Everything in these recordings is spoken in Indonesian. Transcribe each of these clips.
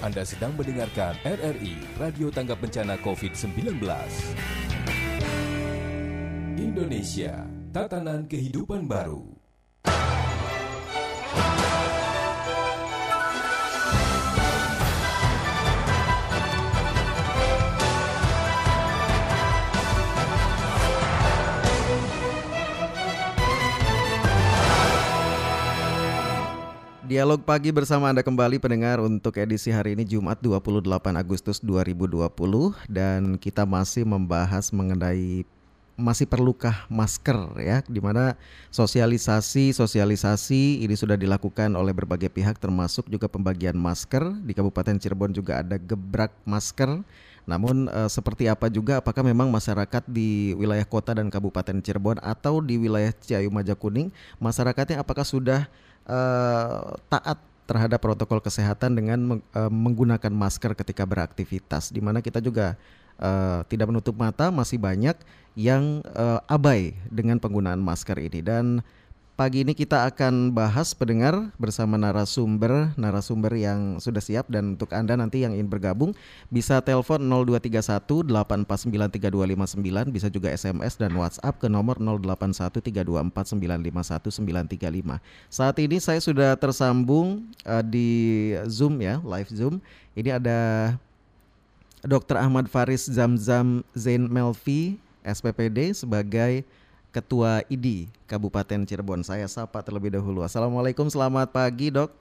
Anda sedang mendengarkan RRI Radio Tanggap Bencana COVID-19. Indonesia, tatanan kehidupan baru. Dialog pagi bersama Anda kembali pendengar untuk edisi hari ini Jumat 28 Agustus 2020 dan kita masih membahas mengenai masih perlukah masker ya. Di mana sosialisasi sosialisasi ini sudah dilakukan oleh berbagai pihak termasuk juga pembagian masker. Di Kabupaten Cirebon juga ada gebrak masker. Namun e, seperti apa juga apakah memang masyarakat di wilayah kota dan Kabupaten Cirebon atau di wilayah Ciayu Majakuning masyarakatnya apakah sudah uh, taat terhadap protokol kesehatan dengan uh, menggunakan masker ketika beraktivitas di mana kita juga uh, tidak menutup mata masih banyak yang uh, abai dengan penggunaan masker ini. Dan Pagi ini kita akan bahas pendengar bersama narasumber narasumber yang sudah siap dan untuk Anda nanti yang ingin bergabung bisa telepon 0231 8493259 bisa juga SMS dan WhatsApp ke nomor 081324951935. Saat ini saya sudah tersambung uh, di Zoom ya, live Zoom. Ini ada Dr. Ahmad Faris Zamzam Zain Melvi SPPD sebagai Ketua ID Kabupaten Cirebon. Saya sapa terlebih dahulu. Assalamualaikum, selamat pagi dok.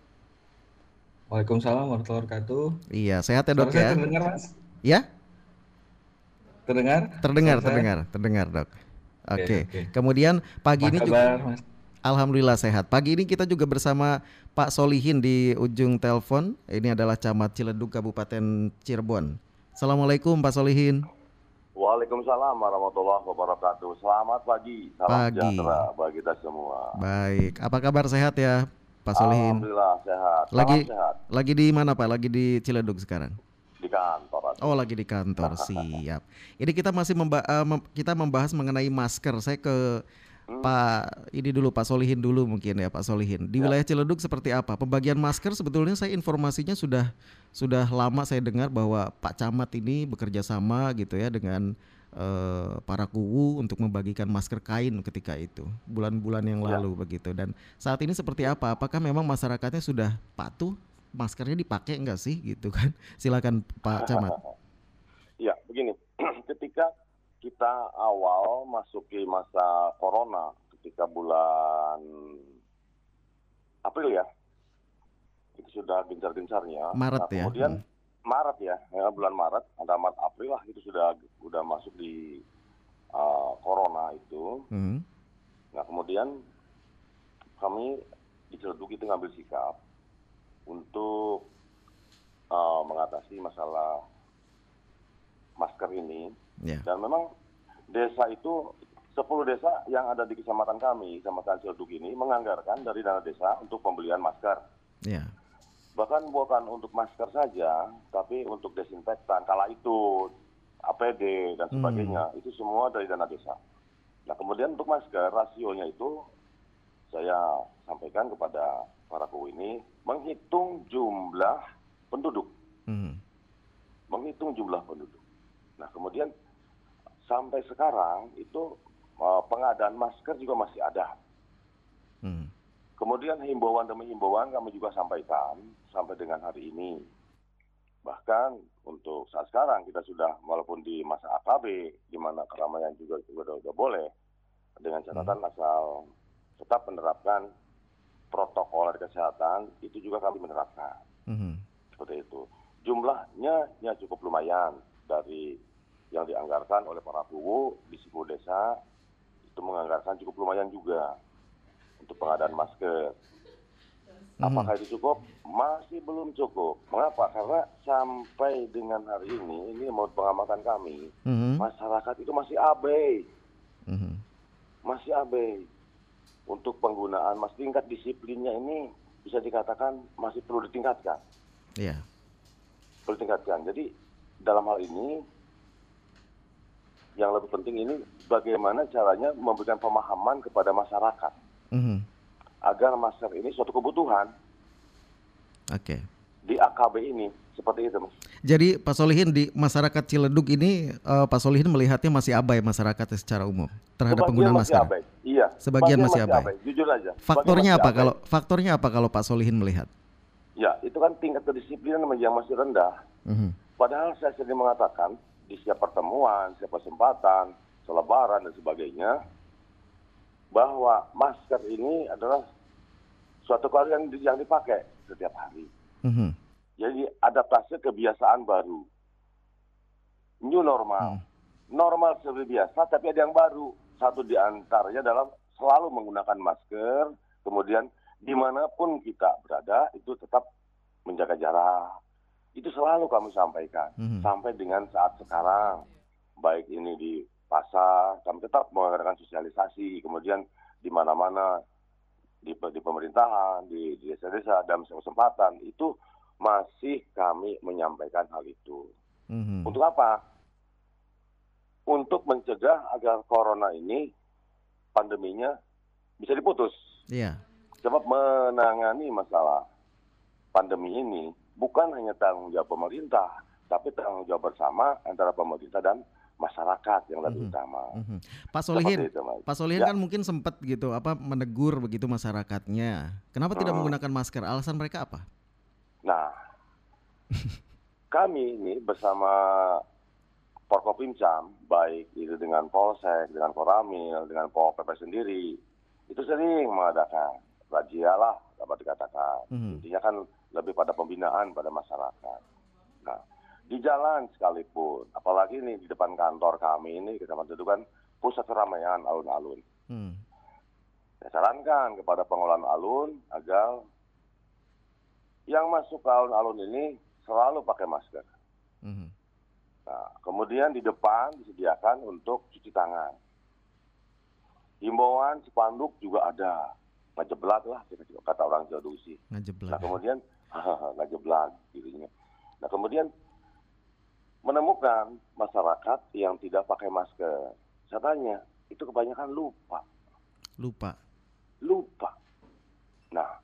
Waalaikumsalam warahmatullahi wabarakatuh. Iya, sehat ya dok ya? Terdengar mas? Ya? Terdengar? Terdengar, terdengar, terdengar dok. Oke. Okay. Okay, okay. Kemudian pagi Apa ini juga. Mas? Alhamdulillah sehat. Pagi ini kita juga bersama Pak Solihin di ujung telepon. Ini adalah Camat Ciledug Kabupaten Cirebon. Assalamualaikum Pak Solihin. Waalaikumsalam warahmatullahi wabarakatuh. Selamat pagi, salam pagi. sejahtera bagi kita semua. Baik, apa kabar sehat ya Pak Solihin? Alhamdulillah sehat. Salam lagi sehat. Lagi di mana Pak? Lagi di Ciledug sekarang? Di kantor. Oh, lagi di kantor. Siap. Ini kita masih memba uh, mem kita membahas mengenai masker. Saya ke Hmm. Pak ini dulu Pak Solihin dulu mungkin ya Pak Solihin. Di ya. wilayah Ciledug seperti apa? Pembagian masker sebetulnya saya informasinya sudah sudah lama saya dengar bahwa Pak Camat ini bekerja sama gitu ya dengan uh, para kuwu untuk membagikan masker kain ketika itu bulan-bulan yang ya. lalu ya. begitu. Dan saat ini seperti apa? Apakah memang masyarakatnya sudah patuh maskernya dipakai enggak sih gitu kan? Silakan Pak Camat. Ya begini, ketika kita awal masuki masa corona ketika bulan April ya itu sudah gencar-gencarnya. Maret nah, kemudian. Hmm. Maret ya, ya bulan Maret ada Maret April lah itu sudah sudah masuk di uh, corona itu. Hmm. Nah kemudian kami di Ciledug itu ngambil sikap untuk uh, mengatasi masalah masker ini Yeah. Dan memang desa itu 10 desa yang ada di kecamatan kami, kecamatan Ciledug ini menganggarkan dari dana desa untuk pembelian masker. Yeah. Bahkan bukan untuk masker saja, tapi untuk desinfektan. Kala itu APD dan hmm. sebagainya, hmm. itu semua dari dana desa. Nah kemudian untuk masker rasionya itu saya sampaikan kepada para kuwi ini menghitung jumlah penduduk, hmm. menghitung jumlah penduduk. Nah kemudian sampai sekarang itu uh, pengadaan masker juga masih ada. Hmm. Kemudian himbauan demi himbauan kami juga sampaikan sampai dengan hari ini. Bahkan untuk saat sekarang kita sudah walaupun di masa AKB di mana keramaian juga sudah sudah boleh dengan catatan hmm. asal tetap menerapkan protokol kesehatan itu juga kami menerapkan. Hmm. Seperti itu. Jumlahnya ya cukup lumayan dari yang dianggarkan oleh para buku di sebuah desa itu menganggarkan cukup lumayan juga untuk pengadaan masker. Apakah itu cukup? Masih belum cukup. Mengapa? Karena sampai dengan hari ini, ini menurut pengamatan kami, hmm. masyarakat itu masih abai. Hmm. Masih abai. Untuk penggunaan, mas tingkat disiplinnya ini bisa dikatakan masih perlu ditingkatkan. Iya. Yeah. Perlu ditingkatkan. Jadi dalam hal ini yang lebih penting ini bagaimana caranya memberikan pemahaman kepada masyarakat. Agar masker ini suatu kebutuhan. Oke. Okay. Di AK AKB ini seperti itu mas. Jadi Pak Solihin di masyarakat Ciledug ini uh, Pak Solihin melihatnya masih abai masyarakat secara umum terhadap sebagian penggunaan masker. Abai. Iya. Sebagian, masih, abai. abai. Jujur aja. Faktornya apa abai. kalau faktornya apa kalau Pak Solihin melihat? Ya itu kan tingkat kedisiplinan yang masih rendah. Mm -hmm. Padahal saya sering mengatakan di setiap pertemuan, setiap kesempatan, selebaran dan sebagainya, bahwa masker ini adalah suatu hal yang, yang dipakai setiap hari. Mm -hmm. Jadi adaptasi kebiasaan baru. New normal. Hmm. Normal seperti biasa, tapi ada yang baru. Satu di antaranya dalam selalu menggunakan masker, kemudian di mana pun kita berada itu tetap menjaga jarak. Itu selalu kami sampaikan hmm. sampai dengan saat sekarang, baik ini di pasar, kami tetap mengadakan sosialisasi, kemudian di mana-mana di, di pemerintahan, di desa-desa dalam kesempatan itu masih kami menyampaikan hal itu. Mm-hmm. Untuk apa? Untuk mencegah agar corona ini pandeminya bisa diputus. Iya. Yeah. Sebab menangani masalah pandemi ini bukan hanya tanggung jawab pemerintah, tapi tanggung jawab bersama antara pemerintah dan masyarakat yang lebih mm-hmm. utama. Mm-hmm. Pak Solihin, itu, Pak Solihin ya. kan mungkin sempat gitu apa menegur begitu masyarakatnya. Kenapa hmm. tidak menggunakan masker? Alasan mereka apa? Nah, kami ini bersama Porkopimcam, baik itu dengan Polsek, dengan Koramil, dengan Pol PP sendiri, itu sering mengadakan razia lah dapat dikatakan. Mm-hmm. Intinya kan lebih pada pembinaan pada masyarakat. Nah, di jalan sekalipun, apalagi ini di depan kantor kami ini, kecamatan itu kan pusat keramaian alun-alun. Mm. Saya sarankan kepada pengelola alun agar yang masuk ke alun-alun ini selalu pakai masker. Mm-hmm. Nah, kemudian di depan disediakan untuk cuci tangan. Himbauan spanduk juga ada. Ngajeblat lah, kata orang Jawa Dusi. Ngajeblat. Nah, kemudian, ngajeblat dirinya. Nah, kemudian menemukan masyarakat yang tidak pakai masker. Saya tanya, itu kebanyakan lupa. Lupa? Lupa. Nah,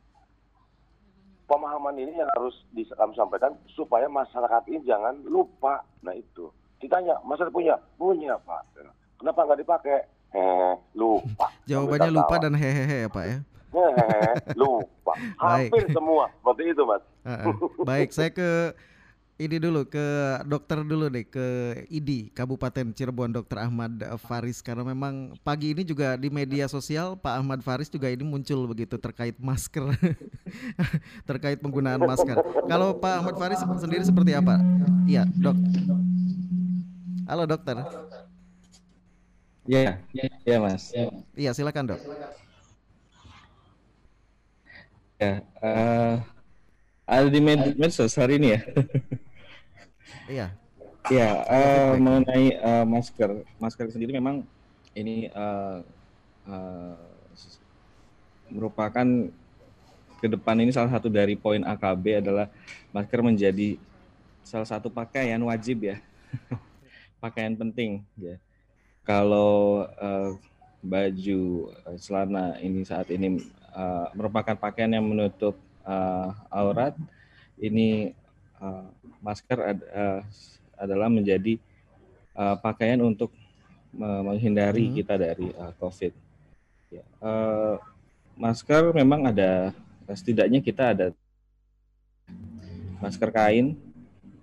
pemahaman ini yang harus kami sampaikan supaya masyarakat ini jangan lupa. Nah itu. Ditanya, masyarakat punya? Punya Pak. Kenapa nggak dipakai? Hehe, lupa. Jawabannya lupa dan hehehe ya Pak ya? Hehehe, lupa. Hampir semua. Seperti itu Mas. Baik, saya ke ini dulu ke dokter dulu deh ke ID Kabupaten Cirebon Dokter Ahmad Faris karena memang pagi ini juga di media sosial Pak Ahmad Faris juga ini muncul begitu terkait masker terkait penggunaan masker. Kalau Pak Ahmad Faris sendiri seperti apa? Iya, Dok. Halo dokter. Iya, iya Mas. Iya, silakan Dok. Ya, uh, ada di med medsos hari ini ya. iya. Ya, uh, mengenai uh, masker, masker sendiri memang ini uh, uh, merupakan ke depan ini salah satu dari poin AKB adalah masker menjadi salah satu pakaian wajib ya, pakaian penting ya. Kalau uh, baju celana ini saat ini uh, merupakan pakaian yang menutup uh, aurat ini uh, masker ad, uh, adalah menjadi uh, pakaian untuk menghindari hmm. kita dari uh, COVID. Ya, uh, masker memang ada setidaknya kita ada masker kain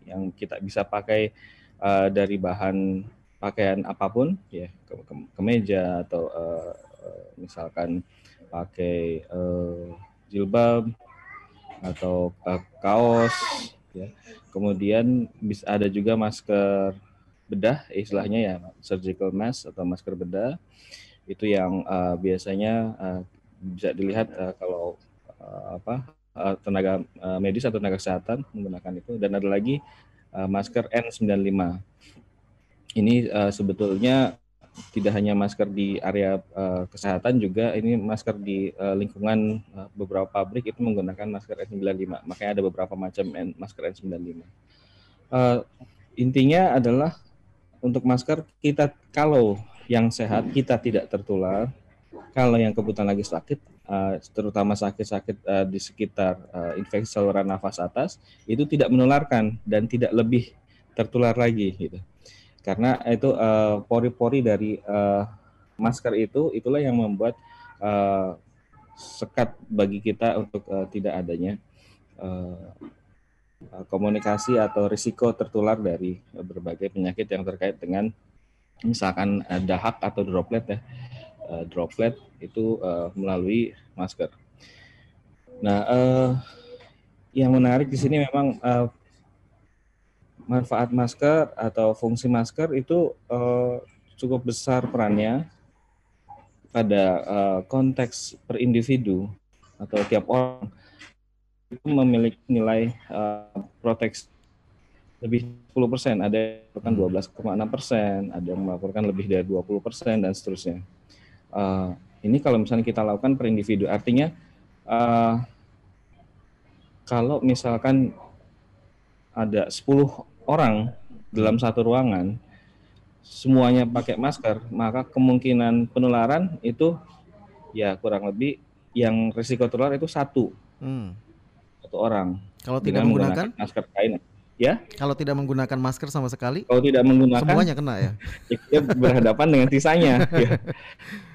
yang kita bisa pakai uh, dari bahan pakaian apa pun ya ke, ke, kemeja atau uh, uh, misalkan pakai uh, jilbab atau uh, kaos ya. Kemudian bisa ada juga masker bedah istilahnya ya surgical mask atau masker bedah. Itu yang uh, biasanya uh, bisa dilihat uh, kalau uh, apa uh, tenaga uh, medis atau tenaga kesehatan menggunakan itu. Dan ada lagi uh, masker N95 ini uh, sebetulnya tidak hanya masker di area uh, kesehatan juga ini masker di uh, lingkungan uh, beberapa pabrik itu menggunakan masker N95 makanya ada beberapa macam N, masker N95 uh, intinya adalah untuk masker kita kalau yang sehat kita tidak tertular kalau yang kebetulan lagi sakit, uh, terutama sakit-sakit uh, di sekitar uh, infeksi saluran nafas atas, itu tidak menularkan dan tidak lebih tertular lagi gitu. Karena itu pori-pori uh, dari uh, masker itu itulah yang membuat uh, sekat bagi kita untuk uh, tidak adanya uh, komunikasi atau risiko tertular dari berbagai penyakit yang terkait dengan misalkan uh, dahak atau droplet ya uh, droplet itu uh, melalui masker. Nah, uh, yang menarik di sini memang uh, manfaat masker atau fungsi masker itu uh, cukup besar perannya pada uh, konteks per individu atau tiap orang. Itu memiliki nilai uh, proteksi lebih 10 persen, ada yang melakukan 12,6 persen, ada yang melaporkan lebih dari 20 persen dan seterusnya. Uh, ini kalau misalnya kita lakukan per individu, artinya uh, kalau misalkan ada 10 orang dalam satu ruangan, semuanya pakai masker, maka kemungkinan penularan itu ya kurang lebih yang risiko tertular itu satu, hmm. satu orang. Kalau tidak menggunakan masker kain, Ya. Kalau tidak menggunakan masker sama sekali? Kalau tidak menggunakan semuanya kena ya. Dia berhadapan dengan sisanya. ya.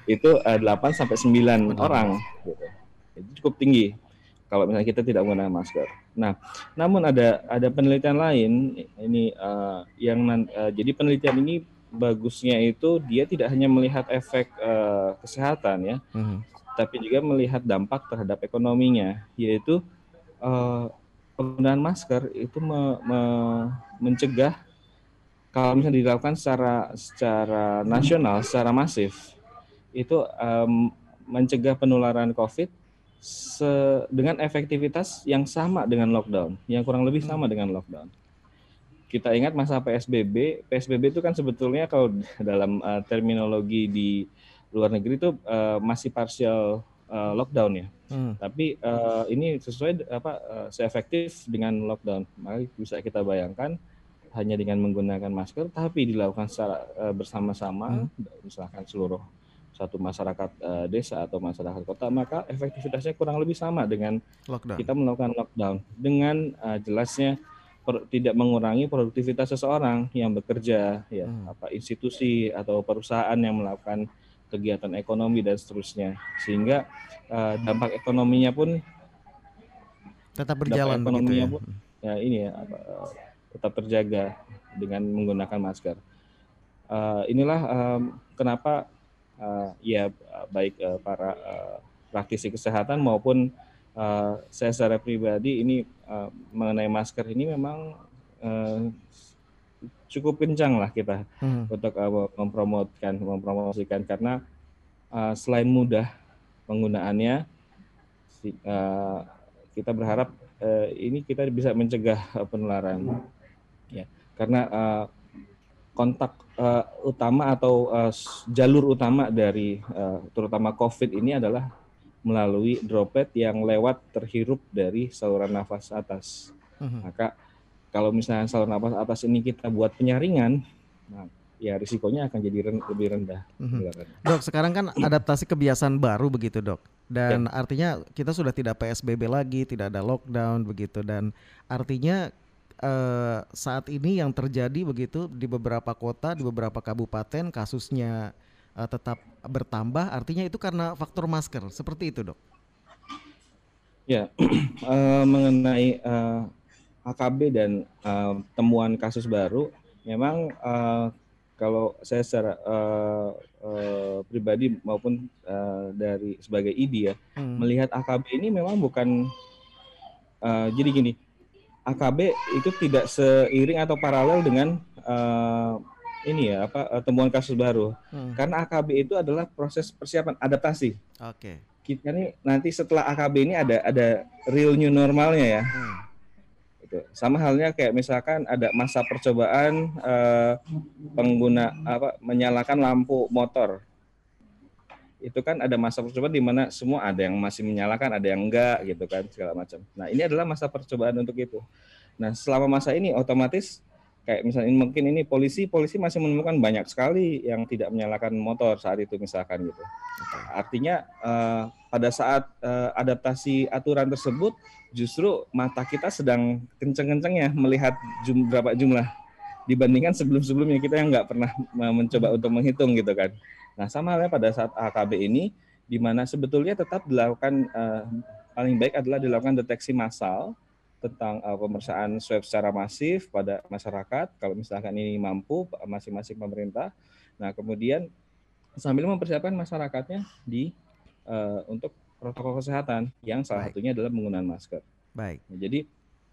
Itu uh, eh, 8 sampai 9 orang. Gitu. Itu cukup tinggi kalau misalnya kita tidak menggunakan masker. Nah, namun ada ada penelitian lain ini uh, yang uh, jadi penelitian ini bagusnya itu dia tidak hanya melihat efek uh, kesehatan ya, uh -huh. tapi juga melihat dampak terhadap ekonominya, yaitu uh, penggunaan masker itu me, me, mencegah kalau misalnya dilakukan secara secara nasional, secara masif, itu um, mencegah penularan COVID se, dengan efektivitas yang sama dengan lockdown, yang kurang lebih sama hmm. dengan lockdown. Kita ingat masa PSBB, PSBB itu kan sebetulnya kalau dalam uh, terminologi di luar negeri itu uh, masih partial uh, lockdown ya. Hmm. Tapi uh, ini sesuai apa uh, seefektif dengan lockdown. Maka bisa kita bayangkan hanya dengan menggunakan masker tapi dilakukan secara uh, bersama-sama hmm. misalkan seluruh satu masyarakat uh, desa atau masyarakat kota maka efektivitasnya kurang lebih sama dengan lockdown. kita melakukan lockdown dengan uh, jelasnya per, tidak mengurangi produktivitas seseorang yang bekerja ya hmm. apa institusi atau perusahaan yang melakukan kegiatan ekonomi dan seterusnya sehingga uh, dampak ekonominya pun tetap berjalan dampak ekonominya ya? pun ya ini ya apa, uh, tetap terjaga dengan menggunakan masker uh, inilah um, kenapa uh, ya baik uh, para uh, praktisi kesehatan maupun uh, saya secara pribadi ini uh, mengenai masker ini memang uh, cukup kencang lah kita hmm. untuk uh, mempromotkan mempromosikan karena uh, selain mudah penggunaannya uh, kita berharap uh, ini kita bisa mencegah penularan ya karena uh, kontak uh, utama atau uh, jalur utama dari uh, terutama COVID ini adalah melalui droplet yang lewat terhirup dari saluran nafas atas. -huh. Maka kalau misalnya saluran nafas atas ini kita buat penyaringan, nah ya risikonya akan jadi ren lebih rendah. Mm-hmm. Dok, sekarang kan adaptasi kebiasaan baru begitu dok, dan ya. artinya kita sudah tidak PSBB lagi, tidak ada lockdown begitu, dan artinya eh, saat ini yang terjadi begitu di beberapa kota, di beberapa kabupaten kasusnya eh, tetap bertambah, artinya itu karena faktor masker, seperti itu dok? Ya, uh, mengenai uh, AKB dan uh, temuan kasus baru, memang uh, kalau saya secara uh, uh, pribadi maupun uh, dari sebagai ID ya, hmm. melihat AKB ini memang bukan uh, jadi gini, AKB itu tidak seiring atau paralel dengan uh, ini ya apa uh, temuan kasus baru. Hmm. Karena AKB itu adalah proses persiapan adaptasi. Oke. Okay. Kita nih nanti setelah AKB ini ada ada real new normalnya ya. Hmm Gitu. Sama halnya kayak misalkan ada masa percobaan eh, pengguna apa menyalakan lampu motor. Itu kan ada masa percobaan di mana semua ada yang masih menyalakan, ada yang enggak gitu kan segala macam. Nah, ini adalah masa percobaan untuk itu. Nah, selama masa ini otomatis kayak misalnya mungkin ini polisi polisi masih menemukan banyak sekali yang tidak menyalakan motor saat itu misalkan gitu. Artinya uh, pada saat uh, adaptasi aturan tersebut justru mata kita sedang kenceng-kencengnya melihat jum, berapa jumlah dibandingkan sebelum-sebelumnya kita yang nggak pernah mencoba untuk menghitung gitu kan. Nah sama halnya pada saat AKB ini di mana sebetulnya tetap dilakukan uh, paling baik adalah dilakukan deteksi massal tentang uh, pemeriksaan swab secara masif pada masyarakat kalau misalkan ini mampu masing-masing pemerintah. Nah, kemudian sambil mempersiapkan masyarakatnya di uh, untuk protokol kesehatan yang salah Baik. satunya adalah penggunaan masker. Baik. Nah, jadi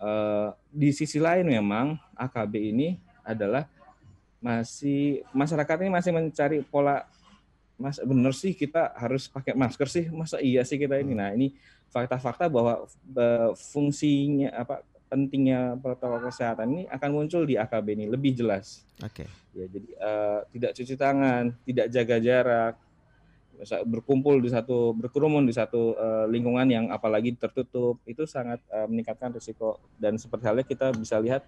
uh, di sisi lain memang AKB ini adalah masih masyarakat ini masih mencari pola Mas benar sih kita harus pakai masker sih masa iya sih kita ini hmm. nah ini fakta-fakta bahwa fungsinya apa pentingnya protokol kesehatan ini akan muncul di AKB ini lebih jelas. Oke. Okay. Ya jadi uh, tidak cuci tangan, tidak jaga jarak, berkumpul di satu berkerumun di satu uh, lingkungan yang apalagi tertutup itu sangat uh, meningkatkan risiko dan seperti halnya kita bisa lihat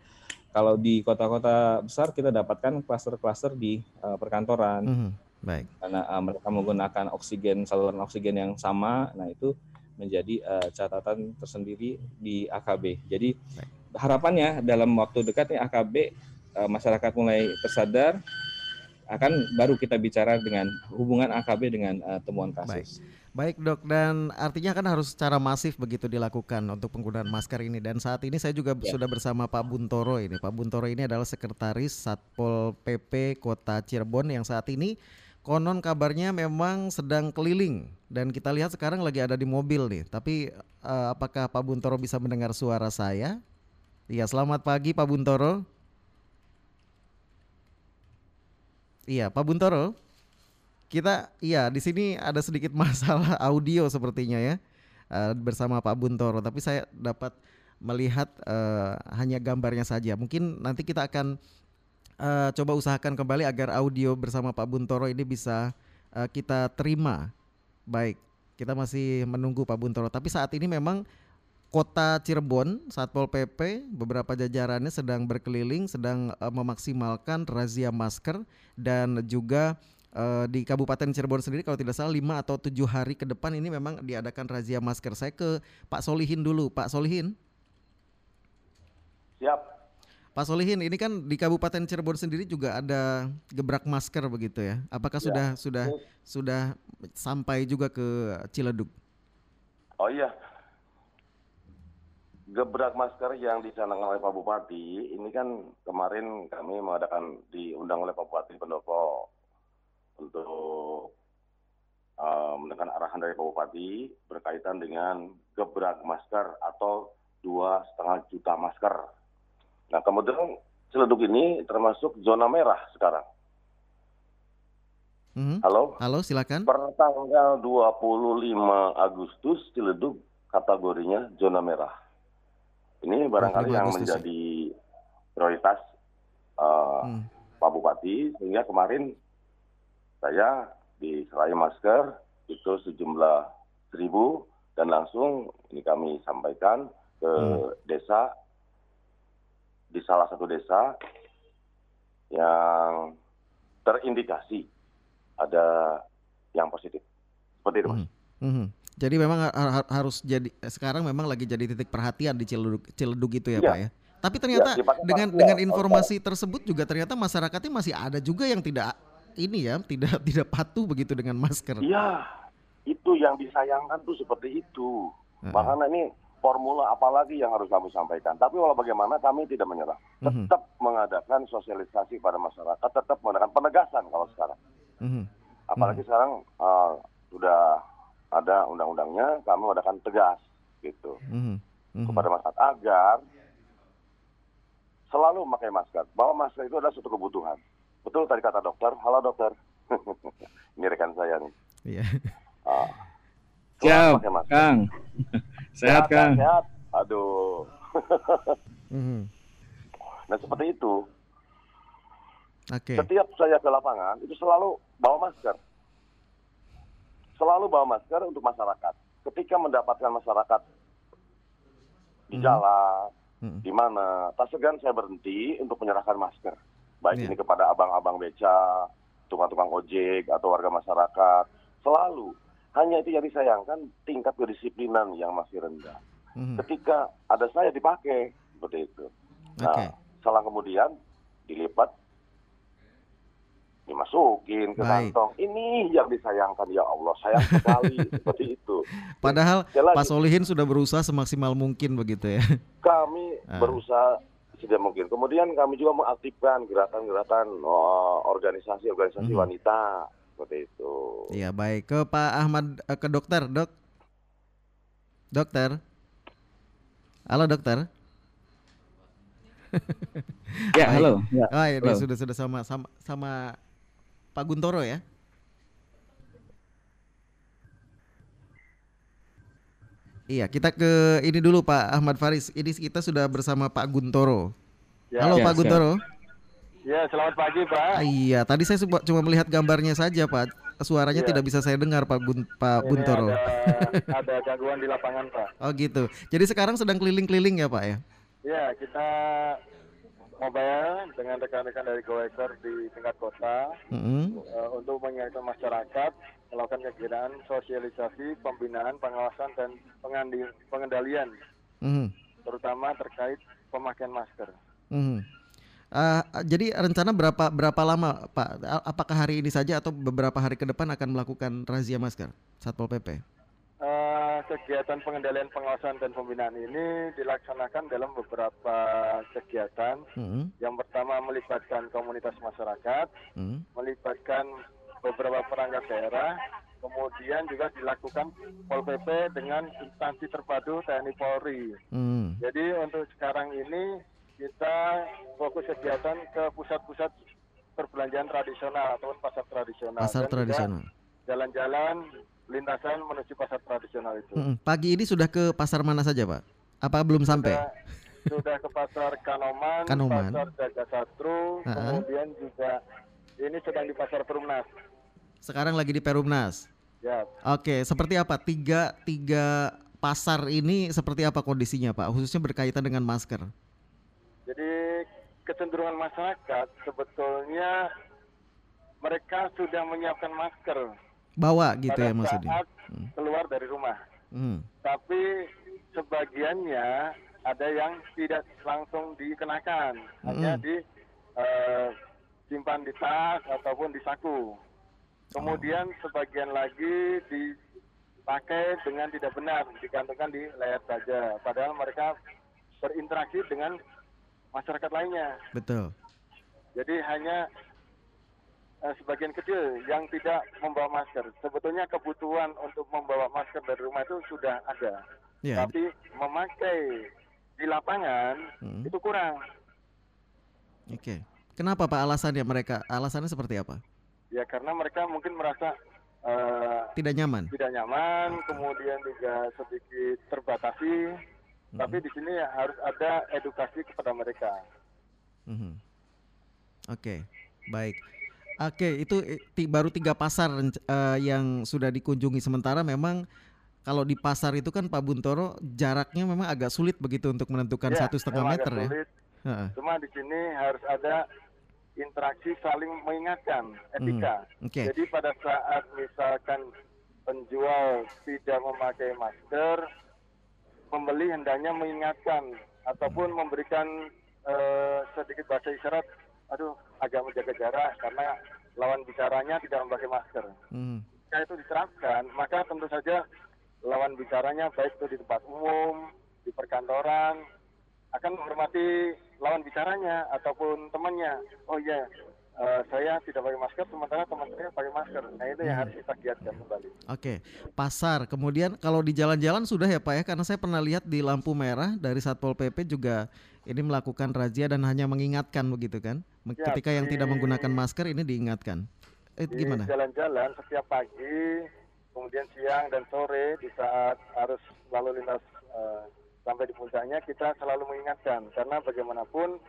kalau di kota-kota besar kita dapatkan klaster-klaster di uh, perkantoran. Mm -hmm. Baik. Karena uh, mereka menggunakan oksigen saluran oksigen yang sama, nah itu menjadi uh, catatan tersendiri di AKB. Jadi Baik. harapannya dalam waktu dekat nih AKB uh, masyarakat mulai tersadar akan baru kita bicara dengan hubungan AKB dengan uh, temuan kasus. Baik. Baik dok, dan artinya kan harus secara masif begitu dilakukan untuk penggunaan masker ini. Dan saat ini saya juga ya. sudah bersama Pak Buntoro ini. Pak Buntoro ini adalah sekretaris Satpol PP Kota Cirebon yang saat ini konon kabarnya memang sedang keliling dan kita lihat sekarang lagi ada di mobil nih. Tapi uh, apakah Pak Buntoro bisa mendengar suara saya? Iya, selamat pagi Pak Buntoro. Iya, Pak Buntoro. Kita iya di sini ada sedikit masalah audio sepertinya ya. Uh, bersama Pak Buntoro, tapi saya dapat melihat uh, hanya gambarnya saja. Mungkin nanti kita akan uh, coba usahakan kembali agar audio bersama Pak Buntoro ini bisa uh, kita terima. Baik, kita masih menunggu Pak Buntoro. Tapi saat ini memang Kota Cirebon, Satpol PP, beberapa jajarannya sedang berkeliling, sedang uh, memaksimalkan razia masker dan juga di Kabupaten Cirebon sendiri kalau tidak salah 5 atau 7 hari ke depan ini memang diadakan razia masker. Saya ke Pak Solihin dulu. Pak Solihin. Siap. Pak Solihin, ini kan di Kabupaten Cirebon sendiri juga ada gebrak masker begitu ya. Apakah ya. sudah sudah ya. sudah sampai juga ke Ciledug? Oh iya. Gebrak masker yang dicanangkan oleh Pak Bupati, ini kan kemarin kami mengadakan diundang oleh Pak Bupati Pendopo untuk uh, mendengarkan arahan dari Pak Bupati berkaitan dengan gebrak masker atau dua setengah juta masker Nah kemudian Ciledug ini termasuk zona merah sekarang. Hmm. Halo? Halo, silakan. Per tanggal 25 Agustus Ciledug kategorinya zona merah. Ini barangkali yang Agustus, ya? menjadi prioritas uh, hmm. Pak Bupati sehingga kemarin saya diserai masker itu sejumlah seribu dan langsung ini kami sampaikan ke hmm. desa di salah satu desa yang terindikasi ada yang positif. Seperti itu, Mas. Mm -hmm. Jadi memang ha harus jadi sekarang memang lagi jadi titik perhatian di Ciledug, Ciledug itu ya, ya, Pak ya. Tapi ternyata ya, dengan ya, dengan informasi tersebut juga ternyata masyarakatnya masih ada juga yang tidak ini ya, tidak tidak patuh begitu dengan masker. Iya. Itu yang disayangkan tuh seperti itu. Uh -huh. Makanya ini formula apalagi yang harus kami sampaikan. Tapi walau bagaimana kami tidak menyerah. Mm-hmm. Tetap mengadakan sosialisasi pada masyarakat, tetap mengadakan penegasan kalau sekarang. Mm-hmm. Apalagi mm-hmm. sekarang uh, sudah ada undang-undangnya, kami mengadakan tegas gitu mm-hmm. Mm-hmm. kepada masyarakat agar selalu memakai masker. Bahwa masker itu adalah suatu kebutuhan. Betul tadi kata dokter. Halo dokter. Ini rekan saya nih. Iya. Yeah. Uh, Siap, Kang. Sehat, Kang. Sehat. Aduh. mm-hmm. Nah seperti itu. Okay. Setiap saya ke lapangan itu selalu bawa masker. Selalu bawa masker untuk masyarakat. Ketika mendapatkan masyarakat di mm-hmm. jalan hmm. di mana tak segan saya berhenti untuk menyerahkan masker, baik yeah. ini kepada abang-abang beca, tukang-tukang ojek atau warga masyarakat, selalu. Hanya itu yang disayangkan tingkat kedisiplinan yang masih rendah. Hmm. Ketika ada saya dipakai seperti itu. Nah, okay. selang kemudian dilipat dimasukin ke Baik. kantong. Ini yang disayangkan ya Allah, sayang sekali seperti itu. Padahal Pak Solihin sudah berusaha semaksimal mungkin begitu ya. Kami ah. berusaha tidak mungkin. Kemudian kami juga mengaktifkan gerakan-gerakan oh, organisasi-organisasi hmm. wanita seperti itu. Iya, baik. Ke Pak Ahmad eh, ke dokter, Dok. Dokter. Halo, dokter. ya, halo. Ya. Oh, ya, halo. sudah sudah sama sama sama Pak Guntoro ya. Iya, kita ke ini dulu Pak Ahmad Faris. Ini kita sudah bersama Pak Guntoro. Ya, Halo ya, Pak Guntoro. Ya, selamat pagi Pak. Ah, iya, tadi saya cuma melihat gambarnya saja Pak. Suaranya ya. tidak bisa saya dengar Pak Gun Pak ini Guntoro. Ada, ada gangguan di lapangan Pak. Oh gitu. Jadi sekarang sedang keliling-keliling ya Pak ya? Ya, kita mobile dengan rekan-rekan dari GoExer di tingkat kota mm-hmm. uh, untuk mengingatkan masyarakat melakukan kegiatan sosialisasi, pembinaan, pengawasan dan pengendalian, mm-hmm. terutama terkait pemakaian masker. Mm-hmm. Uh, jadi rencana berapa berapa lama Pak? Apakah hari ini saja atau beberapa hari ke depan akan melakukan razia masker Satpol PP? kegiatan pengendalian pengawasan dan pembinaan ini dilaksanakan dalam beberapa kegiatan. Hmm. Yang pertama melibatkan komunitas masyarakat, hmm. melibatkan beberapa perangkat daerah, kemudian juga dilakukan Pol PP dengan instansi terpadu TNI Polri. Hmm. Jadi untuk sekarang ini kita fokus kegiatan ke pusat-pusat perbelanjaan tradisional ataupun pasar tradisional. Pasar tradisional. Jalan-jalan lintasan menuju pasar tradisional itu. Hmm, pagi ini sudah ke pasar mana saja, Pak? Apa belum sampai? Sudah, ke pasar Kanoman, Kanoman. pasar Jagasatru, uh -huh. kemudian juga ini sedang di pasar Perumnas. Sekarang lagi di Perumnas. Ya. Oke, seperti apa tiga tiga pasar ini seperti apa kondisinya, Pak? Khususnya berkaitan dengan masker. Jadi kecenderungan masyarakat sebetulnya mereka sudah menyiapkan masker bawa gitu ya maksudnya hmm. keluar dari rumah hmm. tapi sebagiannya ada yang tidak langsung dikenakan hmm. hanya di uh, simpan di tas ataupun di saku kemudian oh. sebagian lagi dipakai dengan tidak benar digantungkan di leher saja padahal mereka berinteraksi dengan masyarakat lainnya betul jadi hanya uh, sebagian kecil yang tidak membawa masker. Sebetulnya kebutuhan untuk membawa masker dari rumah itu sudah ada, yeah. tapi memakai di lapangan hmm. itu kurang. Oke, okay. kenapa Pak alasannya mereka? Alasannya seperti apa? Ya karena mereka mungkin merasa uh, tidak nyaman. Tidak nyaman, kemudian juga sedikit terbatasi. Hmm. Tapi di sini harus ada edukasi kepada mereka. Hmm. Oke, okay. baik. Oke, itu baru tiga pasar uh, yang sudah dikunjungi sementara memang kalau di pasar itu kan Pak Buntoro jaraknya memang agak sulit begitu untuk menentukan ya, satu setengah meter ya. Sulit. Cuma di sini harus ada interaksi saling mengingatkan etika. Hmm, okay. Jadi pada saat misalkan penjual tidak memakai masker, pembeli hendaknya mengingatkan ataupun memberikan uh, sedikit bahasa isyarat aduh agak menjaga jarak karena lawan bicaranya tidak memakai masker. Hmm. Jika itu diterapkan, maka tentu saja lawan bicaranya baik itu di tempat umum, di perkantoran, akan menghormati lawan bicaranya ataupun temannya. Oh iya, uh, saya tidak pakai masker sementara teman saya pakai masker. Nah itu yang hmm. harus kita giatkan kembali. Oke, okay. pasar. Kemudian kalau di jalan-jalan sudah ya Pak ya, karena saya pernah lihat di lampu merah dari Satpol PP juga ini melakukan razia dan hanya mengingatkan begitu kan? Ya, Ketika yang tidak menggunakan masker ini diingatkan. Eh, di gimana? Jalan-jalan setiap pagi, kemudian siang dan sore di saat harus lalu lintas uh, sampai di puncaknya kita selalu mengingatkan karena bagaimanapun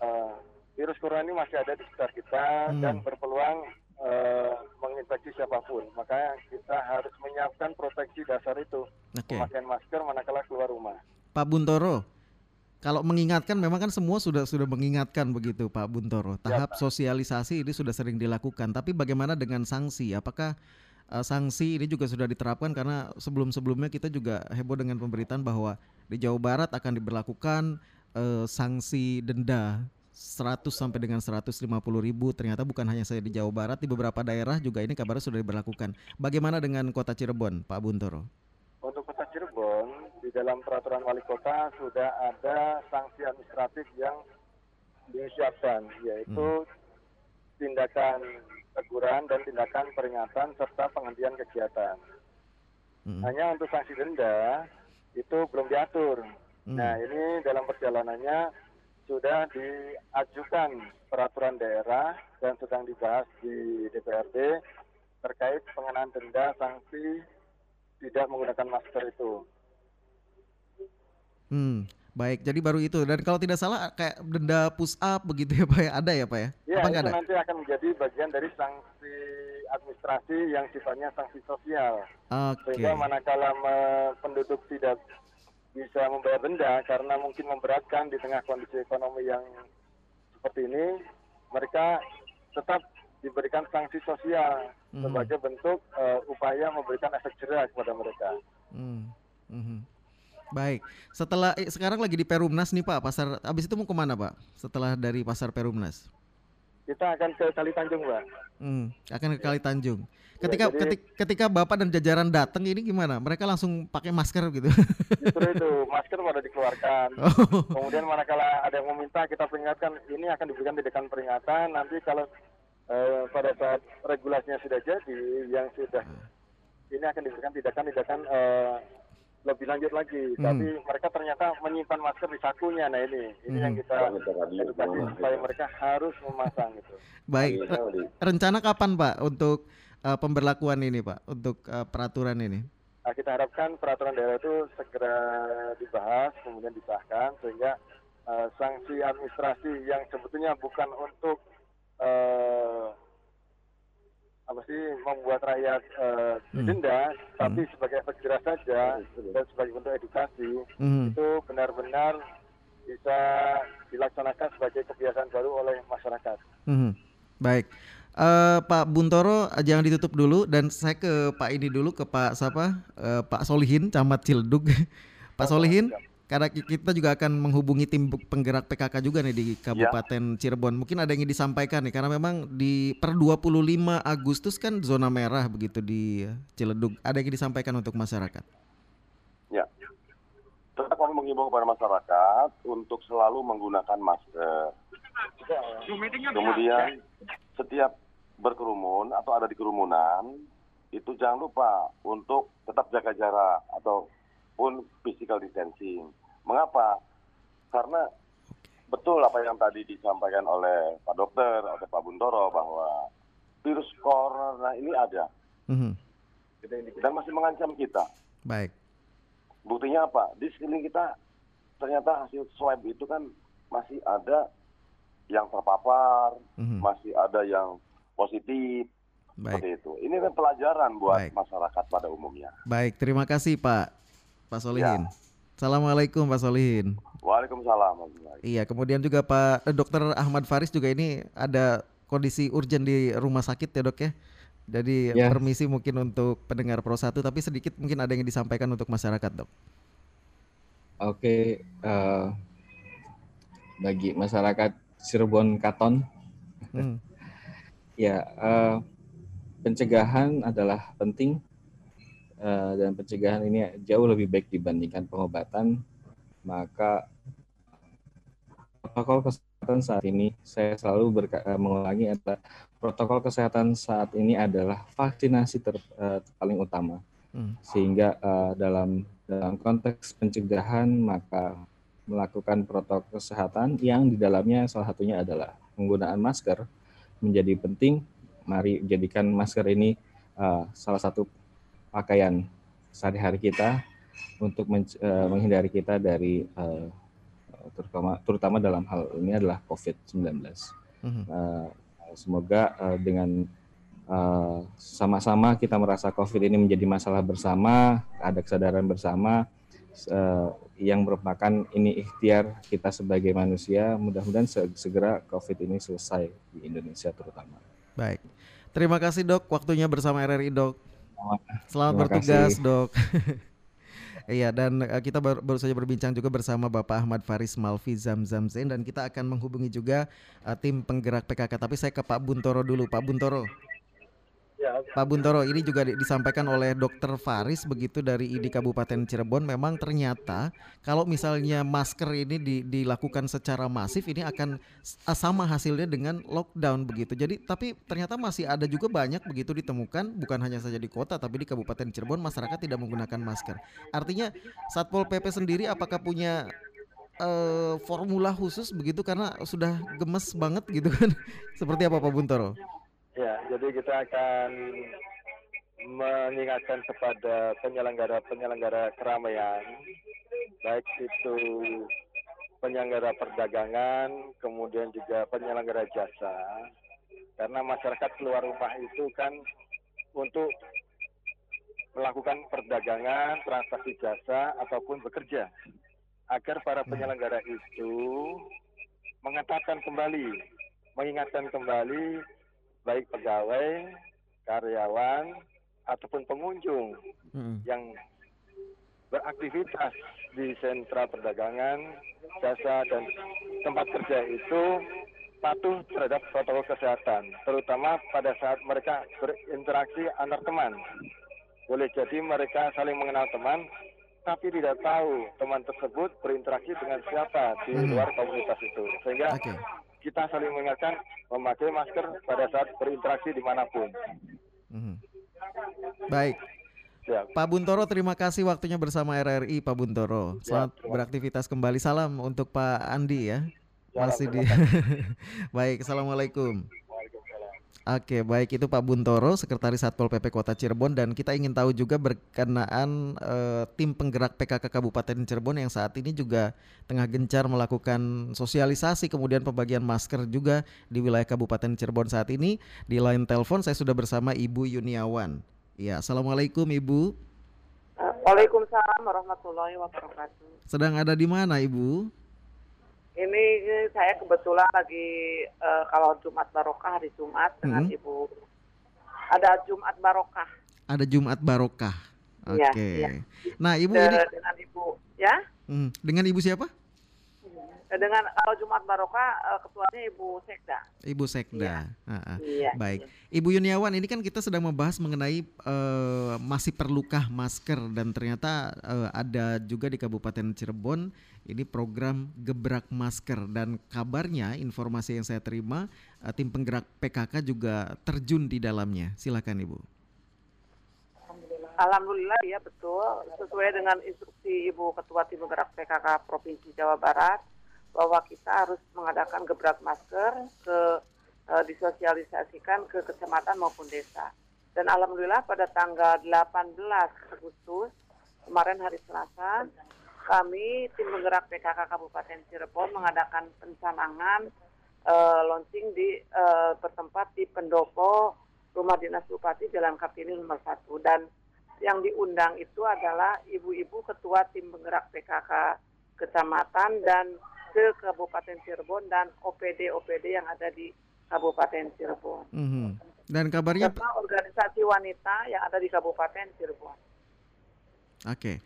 uh, virus corona ini masih ada di sekitar kita hmm. dan berpeluang uh, menginfeksi siapa pun. Makanya kita harus menyiapkan proteksi dasar itu. Okay. Memakai masker manakala keluar rumah. Pak Buntoro, kalau mengingatkan memang kan semua sudah sudah mengingatkan begitu Pak Buntoro. Ya, Tahap ya, sosialisasi ini sudah sering dilakukan, tapi bagaimana dengan sanksi? Apakah uh, sanksi ini juga sudah diterapkan karena sebelum-sebelumnya kita juga heboh dengan pemberitaan bahwa di Jawa Barat akan diberlakukan uh, sanksi denda 100 sampai dengan 150 ribu ternyata bukan hanya saya di Jawa Barat di beberapa daerah juga ini kabarnya sudah diberlakukan. Bagaimana dengan Kota Cirebon, Pak Buntoro? Untuk Kota Cirebon di dalam peraturan wali kota sudah ada sanksi administratif yang disiapkan yaitu hmm. tindakan teguran dan tindakan peringatan serta penghentian kegiatan. Hmm. Hanya untuk sanksi denda itu belum diatur. Hmm. Nah ini dalam perjalanannya sudah diajukan peraturan daerah dan sedang dibahas di DPRD terkait pengenaan denda sanksi tidak menggunakan masker itu. Hmm, baik. Jadi baru itu. Dan kalau tidak salah kayak denda push up begitu ya Pak ya? Ada ya Pak ya? Ya, Apa itu ada? nanti akan menjadi bagian dari sanksi administrasi yang sifatnya sanksi sosial. Okay. Sehingga manakala penduduk tidak bisa membayar denda karena mungkin memberatkan di tengah kondisi ekonomi yang seperti ini, mereka tetap diberikan sanksi sosial hmm. sebagai bentuk uh, upaya memberikan efek jerah kepada mereka. Hmm. Hmm. Baik, setelah eh, sekarang lagi di Perumnas nih Pak, pasar habis itu mau ke mana Pak? Setelah dari pasar Perumnas? Kita akan ke Kali Tanjung Pak. Hmm, akan ke Kali Tanjung. Ketika, ya, jadi, ketika ketika Bapak dan jajaran datang ini gimana? Mereka langsung pakai masker gitu? Justru itu masker pada dikeluarkan. Oh. Kemudian manakala ada yang meminta kita peringatkan ini akan diberikan tindakan peringatan. Nanti kalau eh, pada saat regulasinya sudah jadi, yang sudah hmm. ini akan diberikan tindakan-tindakan eh, lebih lanjut lagi. Hmm. Tapi mereka ternyata menyimpan masker di sakunya. Nah ini, ini hmm. yang kita edukasi supaya mereka harus memasang itu. Baik. Re rencana kapan Pak untuk uh, pemberlakuan ini Pak? Untuk uh, peraturan ini? Nah, kita harapkan peraturan daerah itu segera dibahas, kemudian disahkan sehingga uh, sanksi administrasi yang sebetulnya bukan untuk uh, apa sih membuat rakyat uh, didenda, hmm. tapi hmm. sebagai efek jerah saja dan sebagai bentuk edukasi hmm. itu benar-benar bisa dilaksanakan sebagai kebiasaan baru oleh masyarakat. Hmm. Baik, uh, Pak Buntoro jangan ditutup dulu dan saya ke Pak ini dulu ke Pak siapa uh, Pak Solihin Camat Cildug. Pak Solihin, karena kita juga akan menghubungi tim penggerak PKK juga nih di Kabupaten ya. Cirebon. Mungkin ada yang ingin disampaikan nih karena memang di per 25 Agustus kan zona merah begitu di Ciledug. Ada yang ingin disampaikan untuk masyarakat? Ya. Tetap kami mengimbau kepada masyarakat untuk selalu menggunakan masker. Kemudian setiap berkerumun atau ada di kerumunan itu jangan lupa untuk tetap jaga jarak atau pun physical distancing. Mengapa? Karena betul apa yang tadi disampaikan oleh Pak Dokter, oleh Pak Buntoro bahwa virus corona ini ada mm-hmm. dan masih mengancam kita. Baik. Buktinya apa? Di sekeliling kita ternyata hasil swab itu kan masih ada yang terpapar, mm-hmm. masih ada yang positif. Baik. Seperti itu. Ini kan pelajaran buat Baik. masyarakat pada umumnya. Baik, terima kasih Pak. Pak Solihin. Ya. Assalamualaikum Pak Solihin. Waalaikumsalam. Iya, kemudian juga Pak eh, Dokter Ahmad Faris juga ini ada kondisi urgent di rumah sakit ya dok ya. Jadi ya. permisi mungkin untuk pendengar Pro 1 tapi sedikit mungkin ada yang disampaikan untuk masyarakat dok. Oke, uh, bagi masyarakat Cirebon Katon, hmm. ya uh, pencegahan adalah penting uh, dan pencegahan ini jauh lebih baik dibandingkan pengobatan, maka protokol kesehatan saat ini saya selalu berka- uh, mengulangi adalah protokol kesehatan saat ini adalah vaksinasi ter, uh, paling utama. Hmm. Sehingga uh, dalam dalam konteks pencegahan maka melakukan protokol kesehatan yang di dalamnya salah satunya adalah penggunaan masker menjadi penting. Mari jadikan masker ini uh, salah satu pakaian sehari-hari kita untuk men, uh, menghindari kita dari uh, terutama terutama dalam hal ini adalah COVID-19. Mm-hmm. Uh, semoga uh, dengan sama sama-sama kita merasa COVID ini menjadi masalah bersama, ada kesadaran bersama, uh, yang merupakan ini ikhtiar kita sebagai manusia. Mudah-mudahan segera COVID ini selesai di Indonesia terutama. Baik. Terima kasih dok waktunya bersama RRI dok. Selamat Terima bertugas kasih. dok. Iya dan uh, kita baru, baru saja berbincang juga bersama Bapak Ahmad Faris Malfi Zamzam Zain dan kita akan menghubungi juga uh, tim penggerak PKK. Tapi saya ke Pak Buntoro dulu, Pak Buntoro. Pak Buntoro, ini juga disampaikan oleh Dokter Faris begitu dari ID Kabupaten Cirebon. Memang ternyata kalau misalnya masker ini di, dilakukan secara masif, ini akan sama hasilnya dengan lockdown begitu. Jadi, tapi ternyata masih ada juga banyak begitu ditemukan, bukan hanya saja di kota, tapi di Kabupaten Cirebon masyarakat tidak menggunakan masker. Artinya Satpol PP sendiri apakah punya uh, formula khusus begitu karena sudah gemes banget gitu kan? Seperti apa Pak Buntoro? Ya, jadi kita akan mengingatkan kepada penyelenggara-penyelenggara keramaian, baik itu penyelenggara perdagangan, kemudian juga penyelenggara jasa, karena masyarakat keluar rumah itu kan untuk melakukan perdagangan, transaksi jasa, ataupun bekerja, agar para hmm. penyelenggara itu mengatakan kembali, mengingatkan kembali baik pegawai, karyawan, ataupun pengunjung hmm. yang beraktivitas di sentra perdagangan, jasa, dan tempat kerja itu patuh terhadap protokol kesehatan, terutama pada saat mereka berinteraksi antar teman. Boleh jadi mereka saling mengenal teman, tapi tidak tahu teman tersebut berinteraksi dengan siapa di hmm. luar komunitas itu. Sehingga okay kita saling mengingatkan memakai masker pada saat berinteraksi di mana pun. Hmm. Baik. Ya. Pak Buntoro, terima kasih waktunya bersama RRI, Pak Buntoro. Selamat ya, beraktivitas kembali. Salam untuk Pak Andi ya. ya Masih di. Baik, assalamualaikum. Oke, baik itu Pak Buntoro, Sekretaris Satpol PP Kota Cirebon dan kita ingin tahu juga berkenaan uh, tim penggerak PKK Kabupaten Cirebon yang saat ini juga tengah gencar melakukan sosialisasi kemudian pembagian masker juga di wilayah Kabupaten Cirebon saat ini. Di line telepon saya sudah bersama Ibu Yuniawan. Ya, Assalamualaikum Ibu. Waalaikumsalam warahmatullahi wabarakatuh. Sedang ada di mana Ibu? Ini saya kebetulan lagi uh, kalau Jumat Barokah hari Jumat dengan hmm. Ibu. Ada Jumat Barokah. Ada Jumat Barokah. Iya, Oke. Okay. Ya, ya. Nah, Ibu De ini dengan Ibu ya? Hmm. Dengan Ibu siapa? Dengan kalau Jumat Barokah uh, ketuanya Ibu Sekda. Ibu Sekda. Iya. Uh, iya. Baik. Ibu Yuniawan, ini kan kita sedang membahas mengenai uh, masih perlukah masker dan ternyata uh, ada juga di Kabupaten Cirebon ini program gebrak masker dan kabarnya informasi yang saya terima uh, tim penggerak PKK juga terjun di dalamnya. Silakan Ibu. Alhamdulillah ya betul sesuai dengan instruksi Ibu Ketua Tim Penggerak PKK Provinsi Jawa Barat bahwa kita harus mengadakan gebrak masker ke e, disosialisasikan ke kecamatan maupun desa. Dan alhamdulillah pada tanggal 18 Agustus kemarin hari Selasa kami tim penggerak PKK Kabupaten Cirebon mengadakan pencanangan e, launching di e, bertempat di pendopo Rumah Dinas Bupati Jalan Kartini nomor 1 dan yang diundang itu adalah ibu-ibu ketua tim penggerak PKK kecamatan dan ke Kabupaten Cirebon dan OPD-OPD yang ada di Kabupaten Cirebon. Mm -hmm. Dan kabarnya Serta organisasi wanita yang ada di Kabupaten Cirebon. Oke. Okay.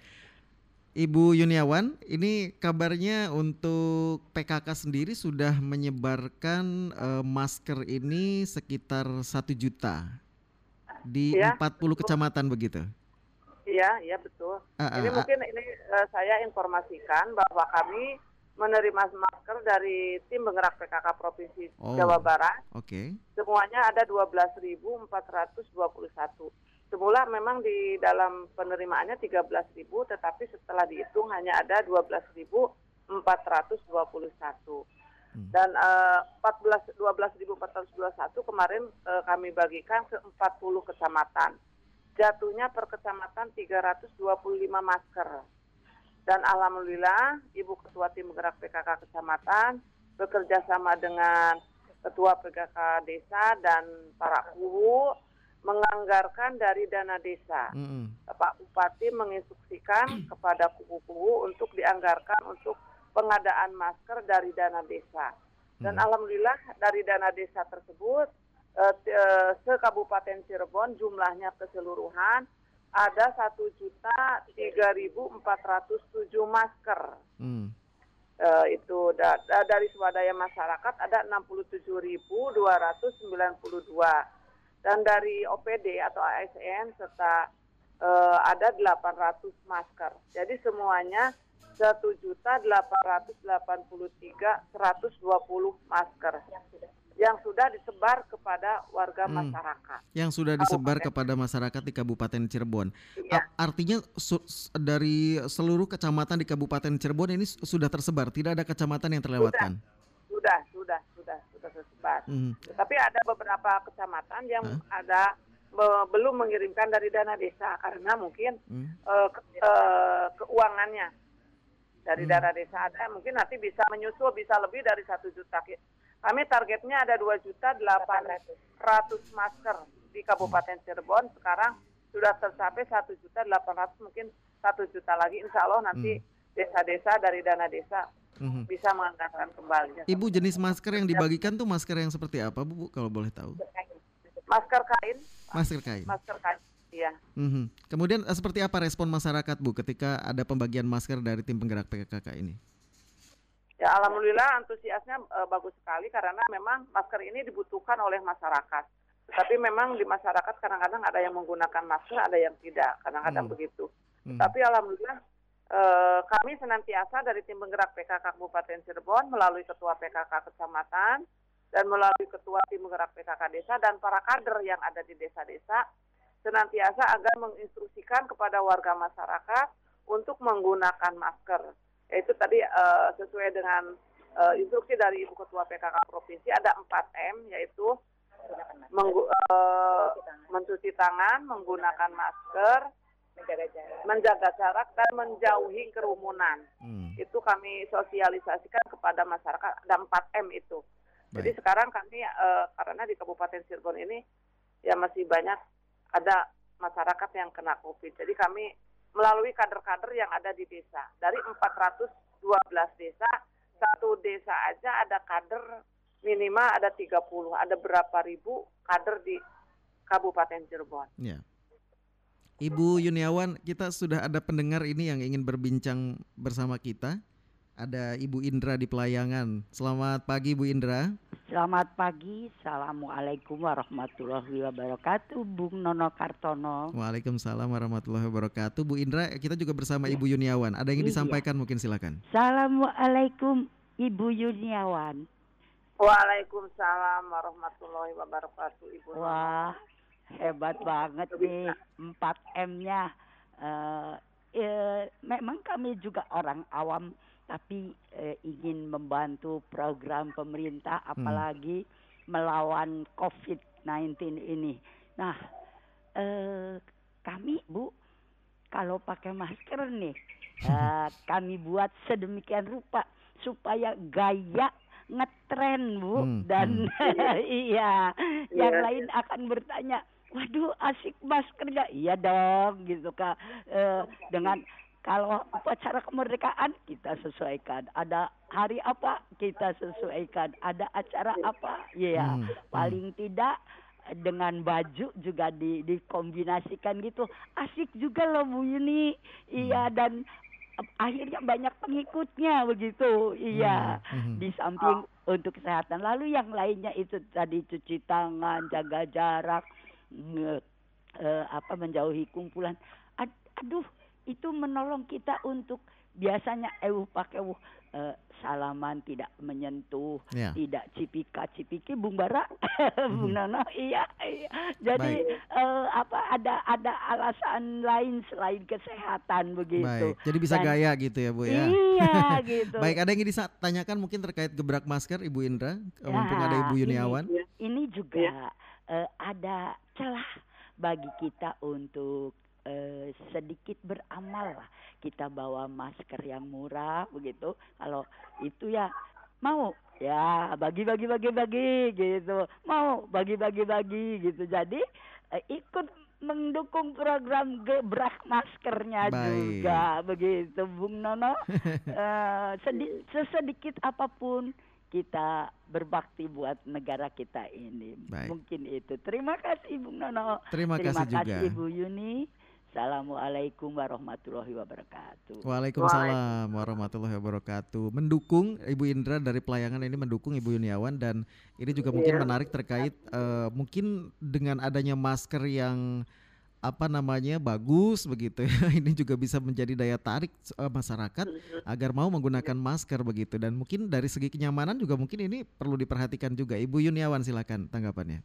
Ibu Yuniawan, ini kabarnya untuk PKK sendiri sudah menyebarkan uh, masker ini sekitar satu juta di ya, 40 betul. kecamatan begitu. Iya, iya betul. Uh, uh, ini uh, mungkin ini uh, saya informasikan bahwa kami menerima masker dari tim penggerak PKK Provinsi oh, Jawa Barat. Oke. Okay. Semuanya ada 12.421. Semula memang di dalam penerimaannya 13.000 tetapi setelah dihitung hanya ada 12.421. Hmm. Dan uh, 14 12.421 kemarin uh, kami bagikan ke 40 kecamatan. Jatuhnya per kecamatan 325 masker dan alhamdulillah Ibu Ketua Tim Gerak PKK Kecamatan bekerja sama dengan Ketua PKK Desa dan para guru menganggarkan dari dana desa. Mm-hmm. Pak Bupati menginstruksikan kepada kubu-kubu untuk dianggarkan untuk pengadaan masker dari dana desa. Dan mm. alhamdulillah dari dana desa tersebut eh, eh, se Kabupaten Cirebon jumlahnya keseluruhan ada satu juta tiga ribu empat ratus tujuh masker. Mm. Uh, itu da, da, dari swadaya masyarakat ada enam puluh tujuh ribu dua ratus sembilan puluh dua dan dari OPD atau ASN serta uh, ada 800 masker. Jadi semuanya satu juta delapan ratus delapan puluh tiga seratus dua puluh masker yang sudah disebar kepada warga hmm. masyarakat. Yang sudah disebar Kabupaten. kepada masyarakat di Kabupaten Cirebon. Ya. Artinya dari seluruh kecamatan di Kabupaten Cirebon ini sudah tersebar, tidak ada kecamatan yang terlewatkan. Sudah, sudah, sudah, sudah, sudah tersebar. Hmm. Tapi ada beberapa kecamatan yang huh? ada be belum mengirimkan dari dana desa karena mungkin hmm. uh, ke uh, keuangannya dari hmm. dana desa ada mungkin nanti bisa menyusul bisa lebih dari satu juta kami targetnya ada dua juta delapan ratus masker di Kabupaten Cirebon. Sekarang sudah tercapai satu juta delapan ratus mungkin satu juta lagi. Insya Allah nanti hmm. desa-desa hmm. dari dana desa hmm. bisa mengangkatkan kembali. Ibu jenis masker yang dibagikan tuh masker yang seperti apa Bu kalau boleh tahu? Masker kain. Masker kain. Masker kain. Iya. Hmm. Kemudian eh, seperti apa respon masyarakat Bu ketika ada pembagian masker dari tim penggerak PKK ini? Ya alhamdulillah antusiasnya e, bagus sekali karena memang masker ini dibutuhkan oleh masyarakat. Tetapi memang di masyarakat kadang-kadang ada yang menggunakan masker, ada yang tidak, kadang-kadang hmm. begitu. Hmm. Tapi alhamdulillah e, kami senantiasa dari tim penggerak PKK Kabupaten Cirebon melalui ketua PKK kecamatan dan melalui ketua tim penggerak PKK desa dan para kader yang ada di desa-desa senantiasa agar menginstruksikan kepada warga masyarakat untuk menggunakan masker yaitu tadi uh, sesuai dengan uh, instruksi dari Ibu Ketua PKK Provinsi ada 4 M yaitu menggu, uh, mencuci tangan, menggunakan masker, menjaga jarak, menjaga jarak dan menjauhi kerumunan. Hmm. Itu kami sosialisasikan kepada masyarakat ada 4 M itu. Baik. Jadi sekarang kami uh, karena di Kabupaten Cirebon ini ya masih banyak ada masyarakat yang kena COVID. Jadi kami melalui kader-kader yang ada di desa. Dari 412 desa, satu desa aja ada kader minimal ada 30. Ada berapa ribu kader di Kabupaten Cirebon. Ya. Ibu Yuniawan, kita sudah ada pendengar ini yang ingin berbincang bersama kita. Ada Ibu Indra di Pelayangan. Selamat pagi Bu Indra. Selamat pagi, Assalamualaikum warahmatullahi wabarakatuh, Bung Nono Kartono. Waalaikumsalam warahmatullahi wabarakatuh, Bu Indra. Kita juga bersama ya. Ibu Yuniawan. Ada yang ingin iya. disampaikan mungkin silakan. Assalamualaikum Ibu Yuniawan. Waalaikumsalam warahmatullahi wabarakatuh, Ibu. Wah, hebat banget nih 4 M-nya. Uh, eh, memang kami juga orang awam tapi eh, ingin membantu program pemerintah hmm. apalagi hmm. melawan COVID-19 ini. Nah, eh, kami Bu kalau pakai masker nih eh, kami buat sedemikian rupa supaya gaya ngetren Bu hmm. dan hmm. iya yang yeah. lain akan bertanya waduh asik maskernya iya dong gitu kak eh, dengan kalau upacara kemerdekaan kita sesuaikan. Ada hari apa kita sesuaikan. Ada acara apa, ya. Hmm. Paling tidak dengan baju juga di dikombinasikan gitu. Asik juga loh Bu Yuni. Iya hmm. dan akhirnya banyak pengikutnya begitu. Iya. Hmm. Hmm. Di samping oh. untuk kesehatan. Lalu yang lainnya itu tadi cuci tangan, jaga jarak, nge, uh, apa menjauhi kumpulan. Aduh, itu menolong kita untuk biasanya ewu pakai uh, salaman tidak menyentuh, yeah. tidak cipika cipiki Bung Bara, Bung mm-hmm. Nono, iya, iya. Jadi uh, apa ada ada alasan lain selain kesehatan begitu. Baik. Jadi bisa Dan, gaya gitu ya Bu ya. Iya gitu. Baik, ada yang ditanyakan mungkin terkait gebrak masker Ibu Indra, ya, mumpung ada Ibu Yuniawan. Ini, ini juga uh, ada celah bagi kita untuk eh, sedikit beramal lah. Kita bawa masker yang murah begitu. Kalau itu ya mau. Ya bagi bagi bagi bagi gitu. Mau bagi bagi bagi gitu. Jadi uh, ikut mendukung program gebrak maskernya Baik. juga begitu Bung Nono. Uh, sedi sesedikit apa pun kita berbakti buat negara kita ini. Baik. mungkin itu. Terima kasih Bung Nono. Terima, terima kasih, kasih juga Ibu Yuni Assalamualaikum warahmatullahi wabarakatuh. Waalaikumsalam warahmatullahi wabarakatuh. Mendukung Ibu Indra dari pelayangan ini mendukung Ibu Yuniawan dan ini juga mungkin yeah. menarik terkait uh, mungkin dengan adanya masker yang apa namanya bagus begitu ya. Ini juga bisa menjadi daya tarik uh, masyarakat agar mau menggunakan masker begitu dan mungkin dari segi kenyamanan juga mungkin ini perlu diperhatikan juga. Ibu Yuniawan silakan tanggapannya.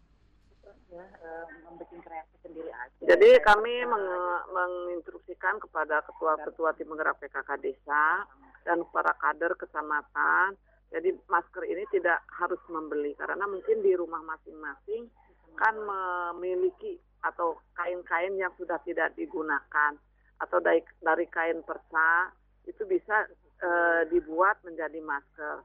Jadi kami meng menginstruksikan kepada ketua-ketua tim penggerak PKK desa dan para kader kecamatan. Jadi masker ini tidak harus membeli karena mungkin di rumah masing-masing kan memiliki atau kain-kain yang sudah tidak digunakan atau dari, dari kain persa itu bisa e, dibuat menjadi masker.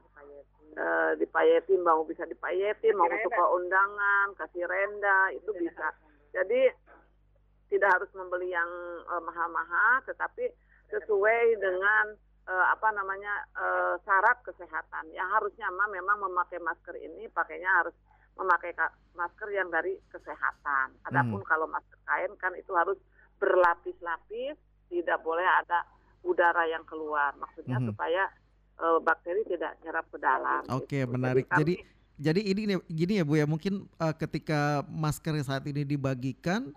E, dipayetin mau bisa dipayetin mau untuk ke undangan kasih renda itu bisa. Jadi tidak harus membeli yang uh, mahal-mahal tetapi sesuai dengan uh, apa namanya uh, syarat kesehatan yang harusnya mah memang memakai masker ini pakainya harus memakai masker yang dari kesehatan. Adapun hmm. kalau masker kain kan itu harus berlapis-lapis, tidak boleh ada udara yang keluar. Maksudnya hmm. supaya uh, bakteri tidak nyerap ke dalam. Oke, okay, gitu. menarik. Jadi, jadi, jadi ini gini ya Bu ya, mungkin uh, ketika masker saat ini dibagikan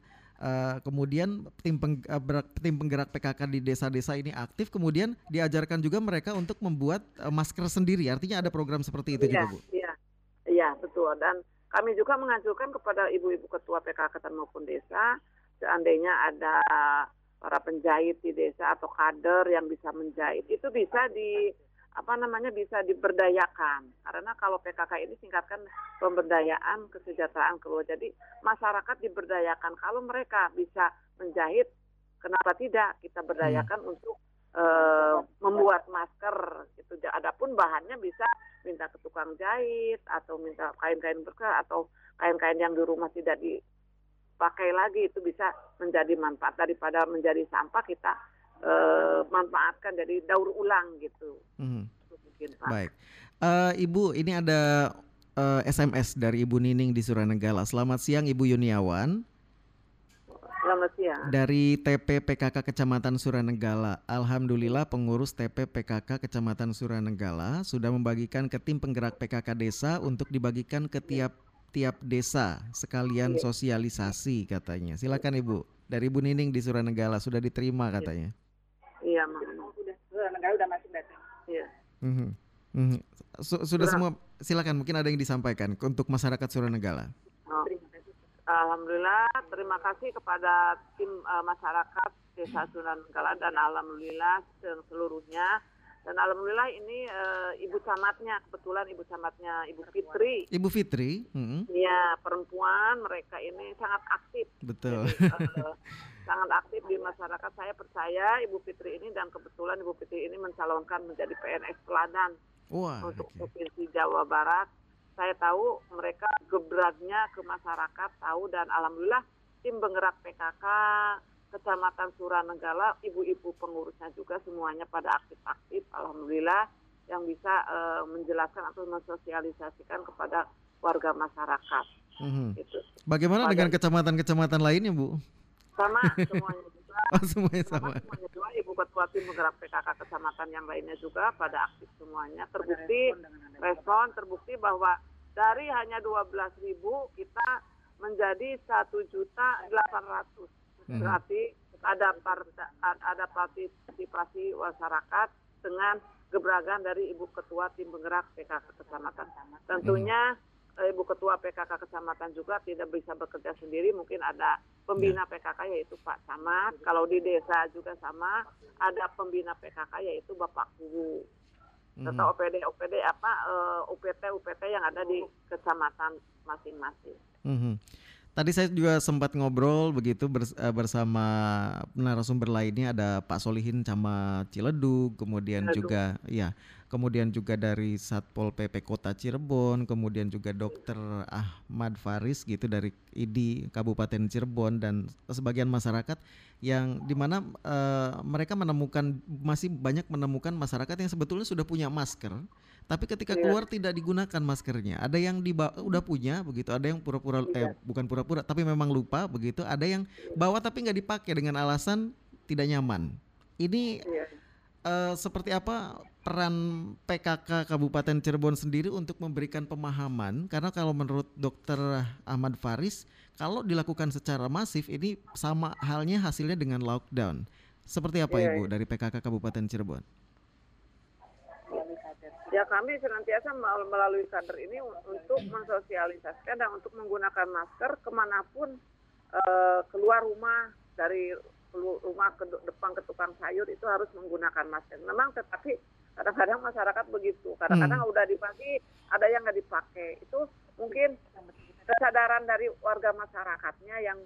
Uh, kemudian tim, penggerak, uh, tim penggerak PKK di desa-desa ini aktif, kemudian diajarkan juga mereka untuk membuat uh, masker sendiri. Artinya ada program seperti itu iya, juga, Bu? Iya, iya betul. Dan kami juga menganjurkan kepada ibu-ibu ketua PKK maupun desa, seandainya ada para penjahit di desa atau kader yang bisa menjahit, itu bisa di apa namanya bisa diberdayakan. Karena kalau PKK ini singkatkan pemberdayaan kesejahteraan keluarga jadi masyarakat diberdayakan. Kalau mereka bisa menjahit kenapa tidak kita berdayakan hmm. untuk uh, membuat masker itu adapun bahannya bisa minta ke tukang jahit atau minta kain-kain berkah atau kain-kain yang di rumah tidak dipakai lagi itu bisa menjadi manfaat. Daripada menjadi sampah kita uh, manfaatkan dari daur ulang gitu. Hmm. Mungkin, Pak. Baik, uh, Ibu, ini ada uh, eh, SMS dari Ibu Nining di Suranegala. Selamat siang, Ibu Yuniawan. Selamat siang. Dari TP PKK Kecamatan Suranegala. Alhamdulillah pengurus TP PKK Kecamatan Suranegala sudah membagikan ke tim penggerak PKK desa untuk dibagikan ke tiap tiap desa sekalian iya. sosialisasi katanya. Silakan Ibu. Dari Ibu Nining di Suranegala sudah diterima katanya. Iya, Mak. Sudah, sudah negara udah masuk data. Iya. Mm-hmm. Mm-hmm. sudah semua silakan mungkin ada yang disampaikan untuk masyarakat Suranegala. Oh. Alhamdulillah, terima kasih kepada tim uh, masyarakat Desa Suranegala dan alhamdulillah seluruhnya dan alhamdulillah ini uh, ibu camatnya kebetulan ibu camatnya ibu Fitri. Ibu Fitri. Iya mm-hmm. perempuan mereka ini sangat aktif. Betul. Jadi, uh, sangat aktif di masyarakat. Saya percaya Ibu Fitri ini dan kebetulan Ibu Fitri ini mencalonkan menjadi PNS teladan Wah, untuk okay. Provinsi Jawa Barat. Saya tahu mereka gebraknya ke masyarakat tahu dan alhamdulillah tim penggerak PKK Kecamatan Suranegala, ibu-ibu pengurusnya juga semuanya pada aktif-aktif. Alhamdulillah yang bisa uh, menjelaskan atau mensosialisasikan kepada warga masyarakat. Mm -hmm. Itu. Bagaimana pada dengan kecamatan-kecamatan lainnya, Bu? Sama semuanya juga. Oh, semuanya sama, sama. semuanya juga. Ibu ketua tim penggerak PKK kecamatan yang lainnya juga pada aktif semuanya. Terbukti respon terbukti bahwa dari hanya dua belas ribu kita menjadi satu juta delapan ratus. Hmm. berarti ada parta, ada partisipasi masyarakat dengan gebrakan dari ibu ketua tim penggerak PKK kecamatan. Tentunya hmm Ibu Ketua PKK Kecamatan juga tidak bisa bekerja sendiri, mungkin ada pembina ya. PKK yaitu Pak Samad. Kalau di desa juga sama, ada pembina PKK yaitu Bapak Guru. Mm -hmm. Atau OPD OPD apa uh, eh, UPT UPT yang ada di kecamatan masing-masing. Mm -hmm. Tadi saya juga sempat ngobrol begitu eh, bersama narasumber lainnya ada Pak Solihin sama Ciledug, kemudian Ciledug. juga ya, kemudian juga dari Satpol PP Kota Cirebon, kemudian juga Dokter Ahmad Faris gitu dari ID Kabupaten Cirebon dan sebagian masyarakat yang di mana uh, mereka menemukan masih banyak menemukan masyarakat yang sebetulnya sudah punya masker tapi ketika iya. keluar tidak digunakan maskernya. Ada yang di udah punya begitu, ada yang pura-pura eh iya. bukan pura-pura tapi memang lupa begitu, ada yang bawa tapi nggak dipakai dengan alasan tidak nyaman. Ini uh, seperti apa peran PKK Kabupaten Cirebon sendiri untuk memberikan pemahaman karena kalau menurut Dokter Ahmad Faris kalau dilakukan secara masif ini sama halnya hasilnya dengan lockdown. Seperti apa yeah. Ibu dari PKK Kabupaten Cirebon? ya kami senantiasa melalui kader ini untuk mensosialisasikan dan untuk menggunakan masker ke mana pun uh, keluar rumah dari rumah ke depan ke tukang sayur itu harus menggunakan masker. Memang tetapi kadang-kadang masyarakat begitu. Kadang-kadang hmm. udah dipakai ada yang nggak dipakai. Itu mungkin kesadaran dari warga masyarakatnya yang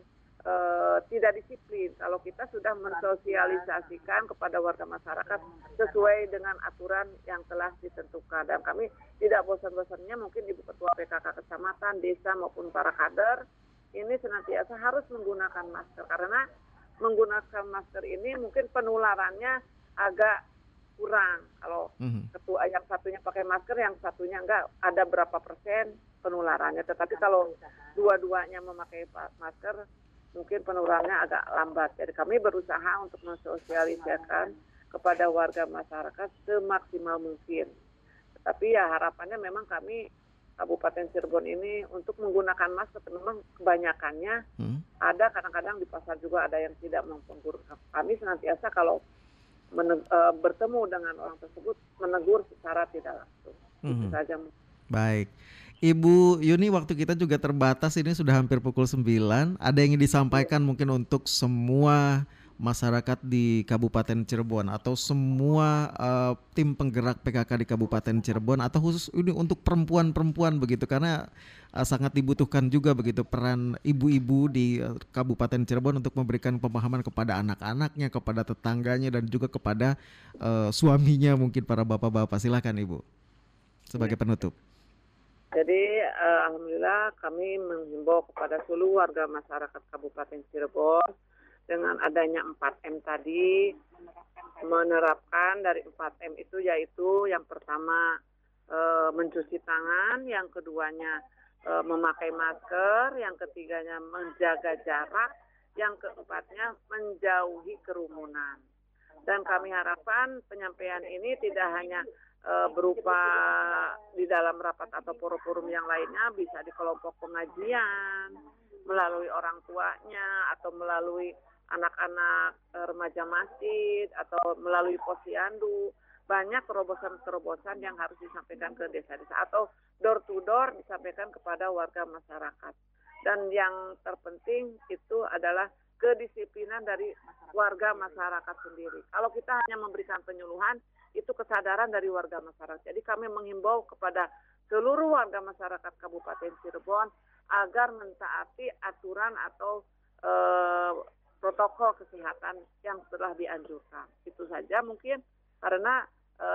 uh, tidak disiplin. Kalau kita sudah mensosialisasikan kepada warga masyarakat sesuai dengan aturan yang telah ditentukan dan kami tidak bosan-bosannya mungkin ibu ketua PKK kecamatan, desa maupun para kader ini senantiasa harus menggunakan masker karena menggunakan masker ini mungkin penularannya agak kurang. Kalau mm-hmm. ketua yang satunya pakai masker, yang satunya enggak, ada berapa persen penularannya. Tetapi kalau dua-duanya memakai masker, mungkin penurunannya agak lambat. Jadi kami berusaha untuk mensosialisasikan kepada warga masyarakat semaksimal mungkin. Tetapi ya harapannya memang kami Kabupaten Cirebon ini untuk menggunakan masker memang kebanyakannya hmm. ada kadang-kadang di pasar juga ada yang tidak mampu Kami senantiasa kalau bertemu dengan orang tersebut menegur secara tidak langsung. Hmm. Itu saja. Baik. Ibu Yuni waktu kita juga terbatas ini sudah hampir pukul 9. Ada yang ingin disampaikan mungkin untuk semua masyarakat di Kabupaten Cirebon atau semua uh, tim penggerak PKK di Kabupaten Cirebon atau khusus ini untuk perempuan-perempuan begitu karena uh, sangat dibutuhkan juga begitu peran ibu-ibu di uh, Kabupaten Cirebon untuk memberikan pemahaman kepada anak-anaknya, kepada tetangganya dan juga kepada uh, suaminya mungkin para bapak-bapak. Silakan Ibu sebagai penutup. Jadi uh, alhamdulillah kami menghimbau kepada seluruh warga masyarakat Kabupaten Cirebon dengan adanya 4M tadi menerapkan dari 4M itu yaitu yang pertama uh, mencuci tangan, yang keduanya uh, memakai masker, yang ketiganya menjaga jarak, yang keempatnya menjauhi kerumunan. Dan kami harapkan penyampaian ini tidak hanya uh, berupa di dalam rapat atau forum-forum yang lainnya bisa di kelompok pengajian melalui orang tuanya atau melalui anak-anak uh, remaja masjid atau melalui posyandu banyak terobosan-terobosan yang harus disampaikan ke desa-desa atau door to door disampaikan kepada warga masyarakat dan yang terpenting itu adalah kedisiplinan dari warga masyarakat sendiri. Kalau kita hanya memberikan penyuluhan, itu kesadaran dari warga masyarakat. Jadi kami menghimbau kepada seluruh warga masyarakat Kabupaten Cirebon agar mentaati aturan atau e, protokol kesehatan yang telah dianjurkan. Itu saja mungkin karena e,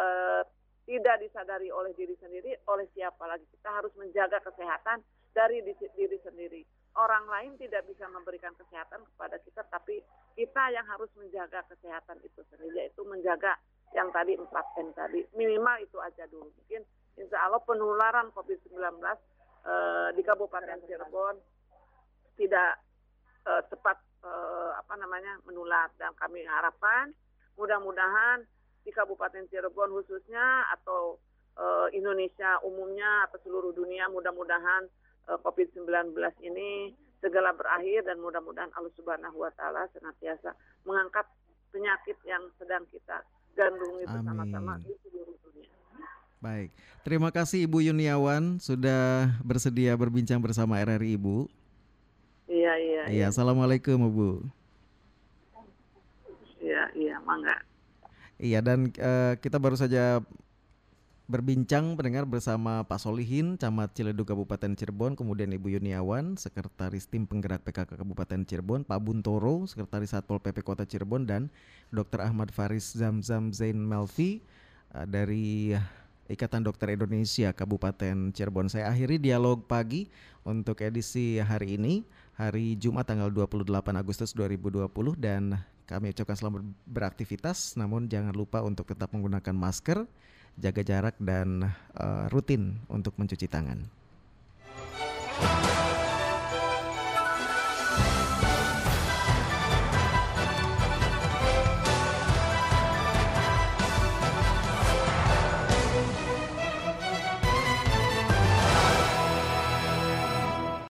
tidak disadari oleh diri sendiri, oleh siapa lagi kita harus menjaga kesehatan dari diri sendiri. Orang lain tidak bisa memberikan kesehatan kepada kita, tapi kita yang harus menjaga kesehatan itu sendiri, yaitu menjaga yang tadi 4M tadi. Minimal itu aja dulu. Mungkin insya Allah penularan COVID-19 eh, di Kabupaten Cirebon tidak eh, cepat apa namanya menular dan kami harapkan mudah-mudahan di Kabupaten Cirebon khususnya atau eh, Indonesia umumnya atau seluruh dunia mudah-mudahan eh, COVID-19 ini segala berakhir dan mudah-mudahan Allah Subhanahu wa taala senantiasa mengangkat penyakit yang sedang kita gandrungi bersama-sama di seluruh dunia. Baik, terima kasih Ibu Yuniawan sudah bersedia berbincang bersama RRI Ibu. Iya iya. Iya, assalamualaikum Ibu. Iya, mangga. Iya dan uh, kita baru saja berbincang pendengar bersama Pak Solihin, Camat Ciledug Kabupaten Cirebon, kemudian Ibu Yuniawan, Sekretaris Tim Penggerak PKK Kabupaten Cirebon, Pak Buntoro, Sekretaris Satpol PP Kota Cirebon, dan Dr. Ahmad Faris Zamzam Zain Melvi uh, dari Ikatan Dokter Indonesia Kabupaten Cirebon. Saya akhiri dialog pagi untuk edisi hari ini, hari Jumat tanggal 28 Agustus 2020 dan kami ucapkan selamat beraktivitas, namun jangan lupa untuk tetap menggunakan masker, jaga jarak, dan uh, rutin untuk mencuci tangan.